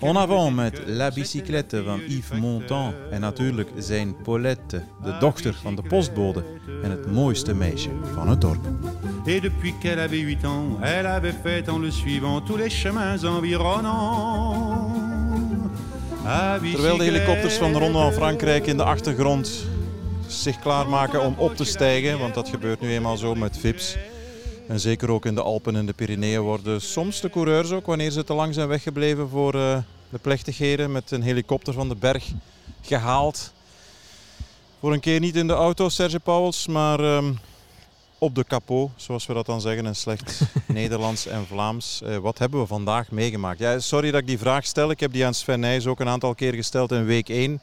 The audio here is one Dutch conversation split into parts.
En avant met La Bicyclette le van Yves Montand en natuurlijk zijn Paulette, de dochter van de postbode en het mooiste meisje van het dorp. Et depuis qu'elle avait 8 ans, elle avait fait en le suivant tous les chemins environnants. Terwijl de helikopters van de Ronde van. Frankrijk in de achtergrond zich klaarmaken om op te stijgen, want dat gebeurt nu eenmaal zo met VIP's. En zeker ook in de Alpen en de Pyreneeën worden soms de coureurs ook, wanneer ze te lang zijn weggebleven voor eh, de plechtigheden, met een helikopter van de berg gehaald. Voor een keer niet in de auto, Serge Pauwels, maar ehm, op de capot, zoals we dat dan zeggen in slecht Nederlands en Vlaams. Eh, wat hebben we vandaag meegemaakt? Ja, sorry dat ik die vraag stel. Ik heb die aan Sven Nijs ook een aantal keer gesteld in week 1.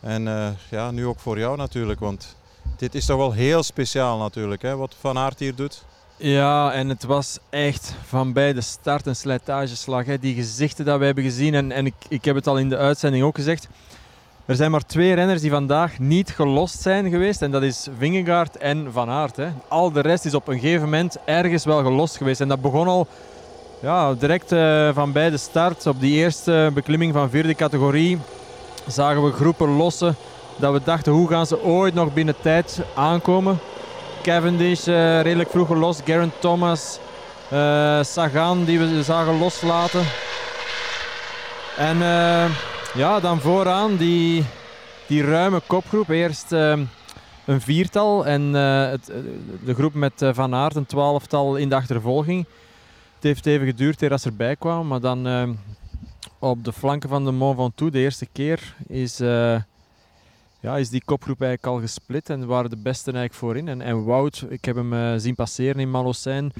En eh, ja, nu ook voor jou natuurlijk, want dit is toch wel heel speciaal natuurlijk, hè, wat Van Aert hier doet. Ja, en het was echt van bij de start een slijtageslag. Hè. Die gezichten dat we hebben gezien. En, en ik, ik heb het al in de uitzending ook gezegd. Er zijn maar twee renners die vandaag niet gelost zijn geweest. En dat is Vingegaard en Van Aert. Hè. Al de rest is op een gegeven moment ergens wel gelost geweest. En dat begon al ja, direct eh, van bij de start. Op die eerste beklimming van vierde categorie zagen we groepen lossen. Dat we dachten, hoe gaan ze ooit nog binnen tijd aankomen? Cavendish eh, redelijk vroeg gelost. Geraint Thomas. eh, Sagan die we zagen loslaten. En eh, ja, dan vooraan die, die ruime kopgroep. Eerst een viertal en het, de groep met Van Aert een twaalftal in de achtervolging. Het heeft even geduurd eer ze erbij kwamen, maar dan op de flanken van de Mont Ventoux de eerste keer is, ja, is die kopgroep eigenlijk al gesplit en waren de besten eigenlijk voorin. En, en Wout, ik heb hem eh, zien passeren in Malocijn.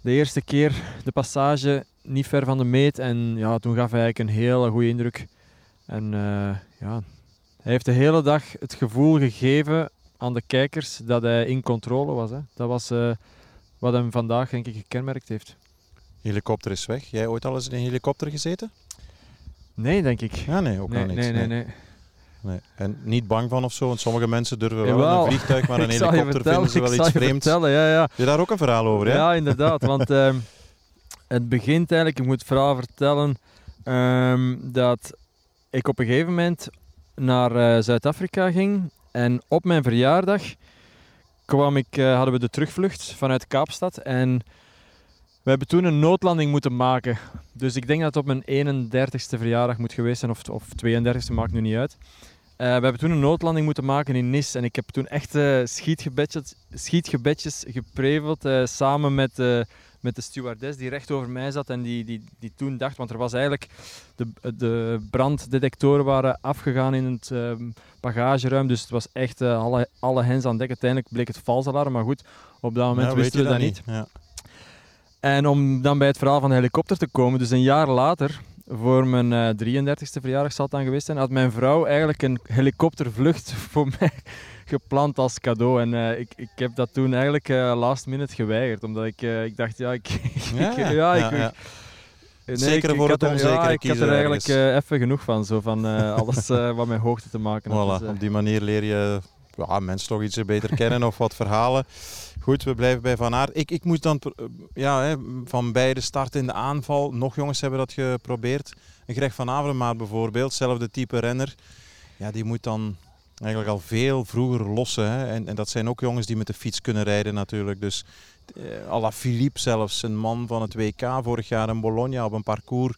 De eerste keer de passage niet ver van de meet en ja, toen gaf hij eigenlijk een hele goede indruk. En eh, ja, hij heeft de hele dag het gevoel gegeven aan de kijkers dat hij in controle was. Hè. Dat was eh, wat hem vandaag denk ik gekenmerkt heeft. Helikopter is weg. Jij ooit al eens in een helikopter gezeten? Nee, denk ik. Ja, nee, ook nee, al niet. nee, nee, nee. Nee. En niet bang van of zo, want sommige mensen durven wel een vliegtuig, maar een je helikopter vinden ze wel iets je vreemds. vertellen, ja, ja. Heb je daar ook een verhaal over, hè? Ja, inderdaad. Want ehm, het begint eigenlijk, ik moet het verhaal vertellen, ehm, dat ik op een gegeven moment naar eh, Zuid-Afrika ging. En op mijn verjaardag kwam ik, eh, hadden we de terugvlucht vanuit Kaapstad. En we hebben toen een noodlanding moeten maken. Dus ik denk dat het op mijn 31ste verjaardag moet geweest zijn, of, of 32ste, maakt nu niet uit. Eh, we hebben toen een noodlanding moeten maken in Nis. En ik heb toen echt eh, schietgebedjes, schietgebedjes gepreveld eh, samen met, met de stewardess die recht over mij zat. En die, die, die toen dacht, want er was eigenlijk... De, de branddetectoren waren afgegaan in het ehm, bagageruim. Dus het was echt alle, alle hens aan dek. Uiteindelijk bleek het vals alarm. Maar goed, op dat moment Ja, wisten we dat niet. Ja. En om dan bij het verhaal van de helikopter te komen, dus een jaar later, voor mijn eh 33ste verjaardag zal het dan geweest zijn, had mijn vrouw eigenlijk een helikoptervlucht voor mij gepland als cadeau. En eh, ik, ik heb dat toen eigenlijk eh, last minute geweigerd, omdat ik, eh, ik dacht, ja, ik... Ja, ik- ja, ja, ik- ja. Nee, Zekere ik- voor het had er- onzekere Ja, ik had er eigenlijk eh, even genoeg van, zo van eh, alles eh, wat met hoogte te maken had. Voilà, Dus, eh, op die manier leer je ja, mensen toch iets beter kennen of wat verhalen. Goed, we blijven bij Van Aert. Ik, ik moet dan eh, ja, hè, van bij de start in de aanval, nog jongens hebben dat geprobeerd. Een Greg van Avermaat bijvoorbeeld, hetzelfde type renner. Ja, die moet dan eigenlijk al veel vroeger lossen. Hè. En, en dat zijn ook jongens die met de fiets kunnen rijden natuurlijk. Dus eh, à la Philippe zelfs, een man van het WK vorig jaar in Bologna op een parcours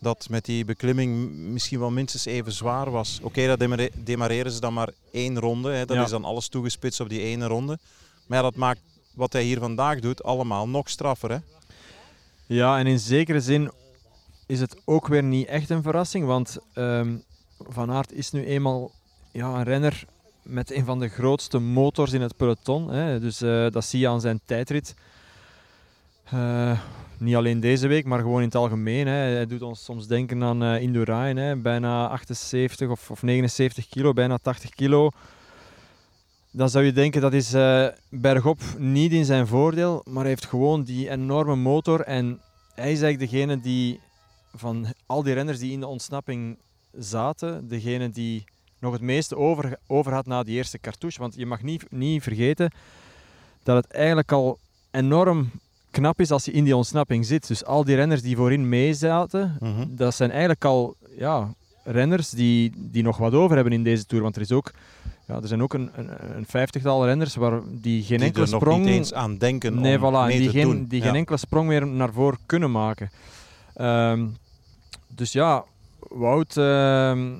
dat met die beklimming misschien wel minstens even zwaar was. Oké, dat demare- demareren ze dan maar één ronde. Hè. Dat Ja. is dan alles toegespitst op die ene ronde. Maar dat maakt wat hij hier vandaag doet allemaal nog straffer. Hè. Ja, en in zekere zin is het ook weer niet echt een verrassing, want ehm, Van Aert is nu eenmaal ja, een renner met een van de grootste motors in het peloton. Hè. Dus uh, dat zie je aan zijn tijdrit. Uh, niet alleen deze week, maar gewoon in het algemeen. Hè. Hij doet ons soms denken aan uh, Indurain. Bijna 78 of, of 79 kilo, bijna 80 kilo. Dan zou je denken dat is uh, bergop niet in zijn voordeel, maar hij heeft gewoon die enorme motor. En hij is eigenlijk degene die van al die renners die in de ontsnapping zaten, degene die nog het meeste over, over had na die eerste cartouche. Want je mag niet, niet vergeten dat het eigenlijk al enorm knap is als je in die ontsnapping zit. Dus al die renners die voorin mee zaten, mm -hmm. dat zijn eigenlijk al ja, renners die, die nog wat over hebben in deze Tour. Want er, is ook, ja, er zijn ook een, een, een vijftigtal renners waar die geen die enkele sprong... niet eens aan denken nee, om voilà, mee die te geen, doen. Die Ja. geen enkele sprong meer naar voren kunnen maken. Ehm, dus ja, Wout ehm,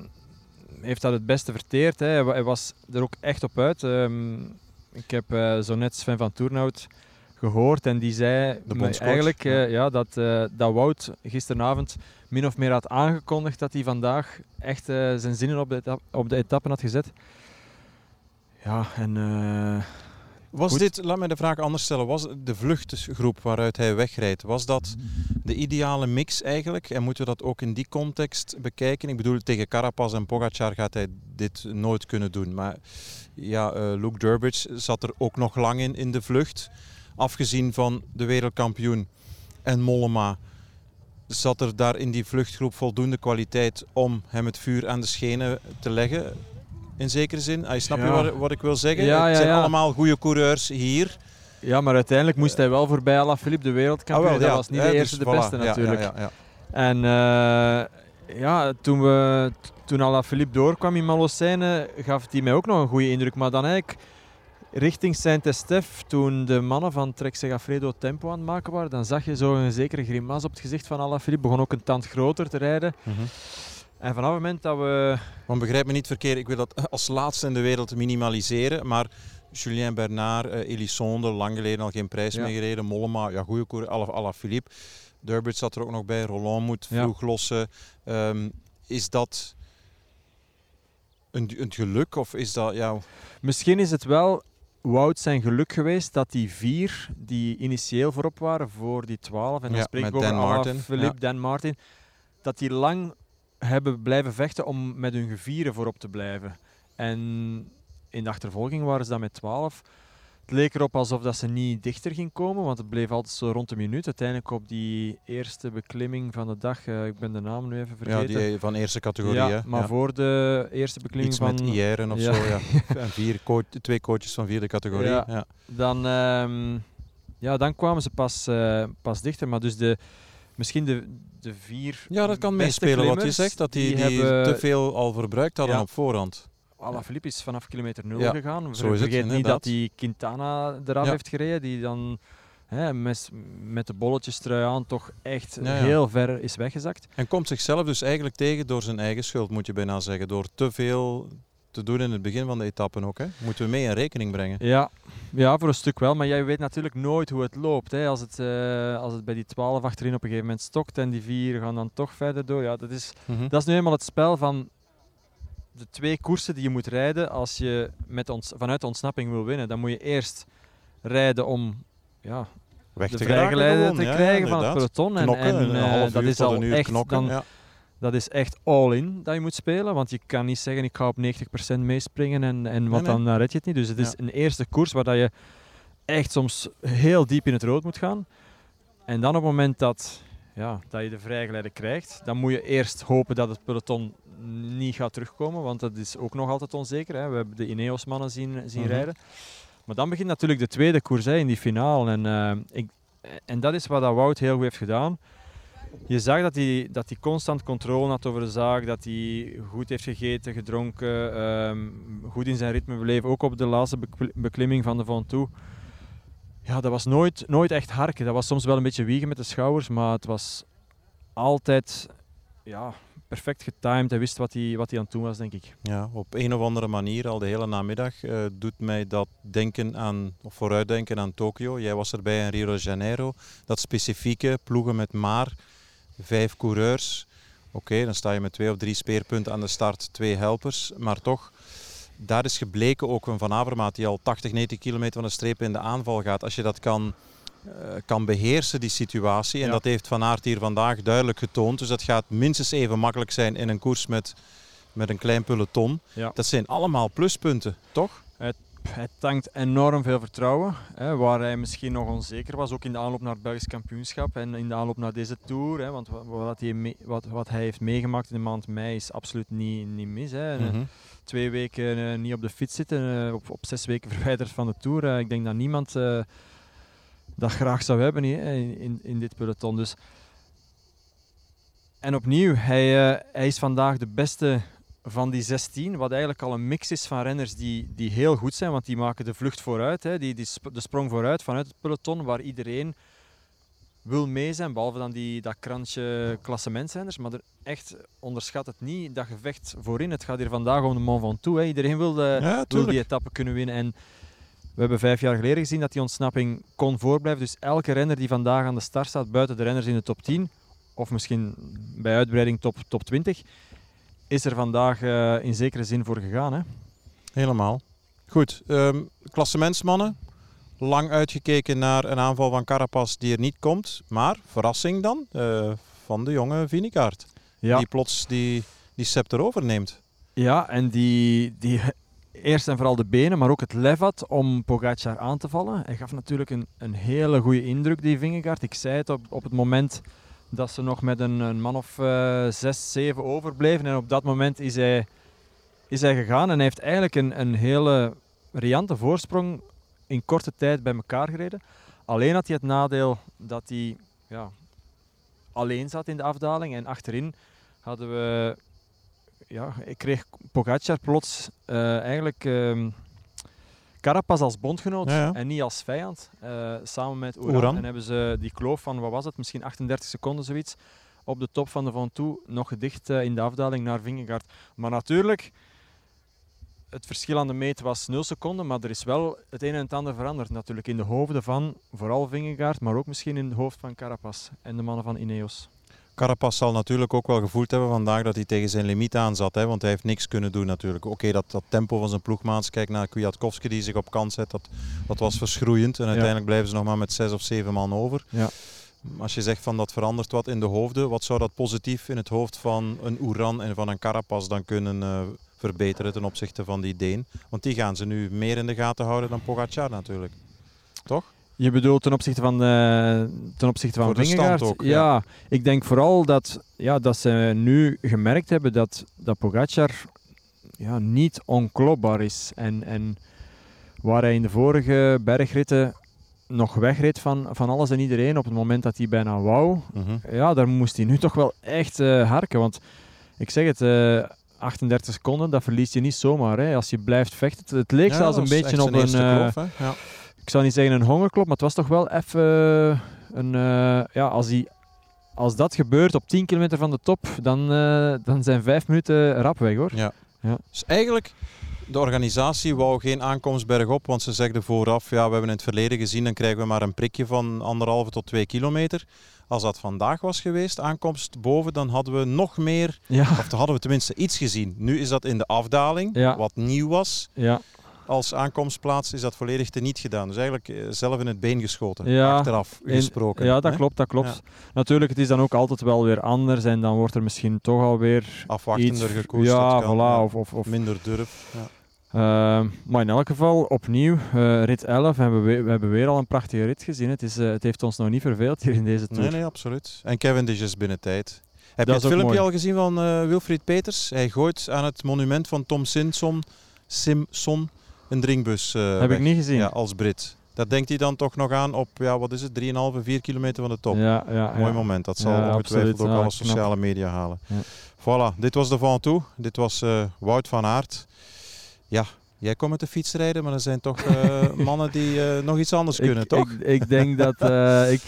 heeft dat het beste verteerd. Hè. Hij wa- Hij was er ook echt op uit. Ehm, ik heb eh, zo net Sven van Toernout gehoord en die zei eigenlijk eh, ja. ja, dat, eh, dat Wout gisteravond min of meer had aangekondigd dat hij vandaag echt eh, zijn zinnen op de, op de etappen had gezet. Ja, en eh, Was Goed. dit, laat mij de vraag anders stellen, was de vluchtgroep waaruit hij wegrijdt, was dat de ideale mix eigenlijk? En moeten we dat ook in die context bekijken? Ik bedoel, tegen Carapaz en Pogacar gaat hij dit nooit kunnen doen. Maar ja, eh, Luke Durbridge zat er ook nog lang in, in de vlucht. Afgezien van de wereldkampioen en Mollema, zat er daar in die vluchtgroep voldoende kwaliteit om hem het vuur aan de schenen te leggen? In zekere zin. Ah, snap je wat, wat ik wil zeggen? Ja, het ja, zijn ja. allemaal goede coureurs hier. ja, maar uiteindelijk moest hij wel voorbij Alaphilippe, de wereldkampioen. Ah, wel, dat was niet de dus eerste, de voilà. beste Ja, natuurlijk. Ja, ja, ja. En eh, ja, toen, we, toen Alaphilippe doorkwam in Malocène, gaf hij mij ook nog een goede indruk. Maar dan eigenlijk richting Saint-Estèphe, toen de mannen van Trek Segafredo tempo aan het maken waren, dan zag je zo een zekere grimas op het gezicht van Alaphilippe. Begon ook een tand groter te rijden. Mhm. En vanaf het moment dat we... Want begrijp me niet verkeerd, ik wil dat als laatste in de wereld minimaliseren. Maar Julien Bernard, eh Elisonde, lang geleden al geen prijs Ja. meer gereden. Mollema, ja, goede koer, Ala, Ala Philippe. Durbridge zat er ook nog bij. Roland moet Ja. vroeg lossen. Ehm, is dat een, een geluk of is dat... Ja, Misschien is het wel Wout zijn geluk geweest dat die vier die initieel voorop waren voor die twaalf, en dan Ja, spreek ik over Martin, Philippe, ja. Dan Martin, dat die lang hebben blijven vechten om met hun gevieren voorop te blijven. En in de achtervolging waren ze dan met 12. Het leek erop alsof dat ze niet dichter ging komen, want het bleef altijd zo rond de minuut. Uiteindelijk op die eerste beklimming van de dag, eh, ik ben de naam nu even ja, vergeten. die van eerste categorie. Ja, hè. maar Ja. voor de eerste beklimming Iets van... met IR'en of Ja. zo. Ja. En vier twee coaches van vierde categorie. Ja. Ja. dan, ehm, ja, dan kwamen ze pas, eh, pas dichter. Maar dus de, misschien de, de vier. Ja, dat kan beste meespelen wat je zegt. Dat die, die, hebben- te veel al verbruikt hadden Ja. op voorhand. Alaphilippe is vanaf kilometer 0 Ja, gegaan. zo is Vergeet het, niet dat die Quintana eraf Ja. heeft gereden. Die dan hè, met, met de bolletjes trui aan toch echt Ja, ja. heel ver is weggezakt. En komt zichzelf dus eigenlijk tegen door zijn eigen schuld, moet je bijna zeggen. Door te veel te doen in het begin van de etappen ook. Hè? Moeten we mee in rekening brengen. Ja, ja, voor een stuk wel. Maar jij weet natuurlijk nooit hoe het loopt. Hè. Als, het, eh, als het bij die 12 achterin op een gegeven moment stokt en die vier gaan dan toch verder door. Ja, dat is, Mhm. Dat is nu eenmaal het spel van de twee koersen die je moet rijden als je met ons, vanuit de ontsnapping wil winnen. Dan moet je eerst rijden om ja, Weg de te vrijgeleide gewoon. te Ja, krijgen van het peloton. En, Knokken, en een eh, dat is al echt, knokken. dan, ja. Dat is echt all-in dat je moet spelen. Want je kan niet zeggen ik ga op 90% meespringen en, en wat Nee, nee. dan red je het niet. Dus het is Ja. een eerste koers waar dat je echt soms heel diep in het rood moet gaan. En dan op het moment dat, ja, dat je de vrijgeleide krijgt, dan moet je eerst hopen dat het peloton niet gaat terugkomen, want dat is ook nog altijd onzeker. Hè. We hebben de Ineos-mannen zien, zien Mhm. rijden. Maar dan begint natuurlijk de tweede koers hè, in die finale. En, eh, ik, en dat is wat dat Wout heel goed heeft gedaan. Je zag dat hij, dat constant controle had over de zaak, dat hij goed heeft gegeten, gedronken, ehm, goed in zijn ritme bleef, ook op de laatste bekl- beklimming van de Ventoux. Ja, dat was nooit, nooit echt harken. Dat was soms wel een beetje wiegen met de schouders, maar het was altijd ja, perfect getimed. Hij wist wat hij, wat hij aan het doen was, denk ik. Ja, op een of andere manier, al de hele namiddag, eh, doet mij dat denken aan, of vooruitdenken aan Tokio. Jij was erbij in Rio de Janeiro. Dat specifieke ploegen met maar vijf coureurs. Oké, dan sta je met twee of drie speerpunten aan de start, twee helpers. Maar toch, daar is gebleken ook een Van Avermaat die al 80, 90 kilometer van de streep in de aanval gaat. Als je dat kan, eh, kan beheersen, die situatie. En Ja. dat heeft Van Aert hier vandaag duidelijk getoond. Dus dat gaat minstens even makkelijk zijn in een koers met, met een klein peloton. Ja. Dat zijn allemaal pluspunten, toch? Hij tankt enorm veel vertrouwen. Hè, waar hij misschien nog onzeker was, ook in de aanloop naar het Belgisch kampioenschap en in de aanloop naar deze Tour. Hè, want wa- wat hij, wat, wat hij heeft meegemaakt in de maand mei is absoluut niet, niet mis. Hè. Eh, Mhm. Twee weken eh, niet op de fiets zitten, eh, op, op zes weken verwijderd van de Tour. Ik denk dat niemand dat graag zou hebben hè, in, in, in dit peloton. Dus. En opnieuw, hij, hij is vandaag de beste van die 16, wat eigenlijk al een mix is van renners die, die heel goed zijn, want die maken de vlucht vooruit, hè, die, die sp- de sprong vooruit vanuit het peloton, waar iedereen wil mee zijn, behalve dan die, dat krantje klassementsrenners. Maar er, echt, onderschat het niet, dat gevecht voorin. Het gaat hier vandaag om de Mont Ventoux. Hè. Iedereen wil, de, Ja, wil die etappe kunnen winnen. En we hebben vijf jaar geleden gezien dat die ontsnapping kon voorblijven. Dus elke renner die vandaag aan de start staat, buiten de renners in de top 10, of misschien bij uitbreiding top, top 20, is er vandaag eh, in zekere zin voor gegaan. Hè? Helemaal. Goed, ehm klassementsmannen. Lang uitgekeken naar een aanval van Carapaz die er niet komt. Maar, verrassing dan, eh, van de jonge Vinikaart. Ja, Die plots die, die scepter overneemt. ja en die, die eerst en vooral de benen, maar ook het lef had om Pogacar aan te vallen. Hij gaf natuurlijk een, een hele goede indruk, die Vingegaard. Ik zei het op, op het moment dat ze nog met een, een man of eh, zes, zeven overbleven. En op dat moment is hij, is hij gegaan en hij heeft eigenlijk een, een hele riante voorsprong in korte tijd bij elkaar gereden. Alleen had hij het nadeel dat hij ja, alleen zat in de afdaling en achterin hadden we ja, ik kreeg Pogacar plots eh, eigenlijk ehm Carapaz als bondgenoot Ja, ja. en niet als vijand. eh, samen met Oran. Oran. En hebben ze die kloof van, wat was het, misschien 38 seconden zoiets, op de top van de Ventoux nog gedicht eh, in de afdaling naar Vingegaard. Maar natuurlijk, het verschil aan de meet was 0 seconden, maar er is wel het een en het ander veranderd natuurlijk in de hoofden van vooral Vingegaard, maar ook misschien in het hoofd van Carapaz en de mannen van Ineos. Carapaz zal natuurlijk ook wel gevoeld hebben vandaag dat hij tegen zijn limiet aan zat. Hè, want hij heeft niks kunnen doen natuurlijk. Oké, dat, dat tempo van zijn ploegmaats, kijk naar Kwiatkowski die zich op kant zet, dat, dat was verschroeiend. En uiteindelijk blijven ze nog maar met zes of zeven man over. Ja. Als je zegt van dat verandert wat in de hoofden, wat zou dat positief in het hoofd van een Oeran en van een Carapaz dan kunnen eh, verbeteren ten opzichte van die Deen? Want die gaan ze nu meer in de gaten houden dan Pogacar natuurlijk. Toch? Je bedoelt ten opzichte van, eh ten opzichte van Vingegaard? ook, ja. ja. ik denk vooral dat, ja, dat ze nu gemerkt hebben dat, dat Pogacar ja, niet onklopbaar is. En, en waar hij in de vorige bergritten nog wegreed van, van alles en iedereen op het moment dat hij bijna wou, Mhm. ja, daar moest hij nu toch wel echt eh, harken. Want ik zeg het, eh, 38 seconden, dat verlies je niet zomaar. Hè. Als je blijft vechten. Het, leek Ja, zelfs een beetje op een... eh, ja. Ik zou niet zeggen een hongerklop, maar het was toch wel even eh, een. eh, ja, als, die, als dat gebeurt op 10 kilometer van de top, dan, eh, dan zijn vijf minuten rap weg hoor. Ja. Ja. Dus eigenlijk, de organisatie wou geen aankomst bergop, want ze zegden vooraf, ja, we hebben in het verleden gezien, dan krijgen we maar een prikje van anderhalve tot twee kilometer. Als dat vandaag was geweest, aankomst boven, dan hadden we nog meer, Ja, of dan hadden we tenminste iets gezien. Nu is dat in de afdaling, Ja. wat nieuw was. ja, Als aankomstplaats is dat volledig teniet gedaan. Dus eigenlijk eh, zelf in het been geschoten, Ja, achteraf gesproken. ja dat hè? klopt, dat klopt. Natuurlijk, het is dan ook altijd wel weer anders en dan wordt er misschien toch alweer Afwachtender iets... gekoest. Ja, kan, voilà. ja. Of, of, of, Minder durf. Ja. Eh, maar in elk geval, opnieuw, eh, rit 11. En we, we, we hebben weer al een prachtige rit gezien. Het, is, eh, het heeft ons nog niet verveeld hier in deze tour. Nee, nee, absoluut. En Cavendish is binnen tijd. Heb Dat je het filmpje mooi. al gezien van Wilfried Peters? Hij gooit aan het monument van Tom Simpson, Simpson een drinkbus eh, Heb weg. ik niet gezien. Ja, als Brit. Dat denkt hij dan toch nog aan op, ja, wat is het, 3,5, 4 kilometer van de top. Ja, ja, Mooi ja. moment. Dat zal Ja, ongetwijfeld absoluut. ook Ja, alle sociale media halen. Ja. Voilà, dit was de Van Toe. Dit was eh, Wout van Aert. Ja, jij komt met de fiets rijden, maar er zijn toch eh, mannen die nog iets anders kunnen, ik, toch? Ik, ik denk dat ik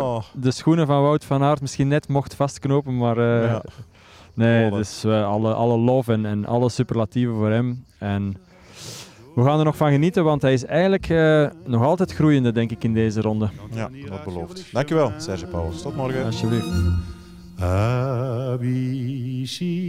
Oh, de schoenen van Wout van Aert misschien net mocht vastknopen, maar nee, dus alle, alle lof en, en alle superlatieven voor hem. En we gaan er nog van genieten, want hij is eigenlijk eh, nog altijd groeiende, denk ik, in deze ronde. ja, dat belooft. Dankjewel, Serge Pauwels. Tot morgen. Alsjeblieft. bicyclette.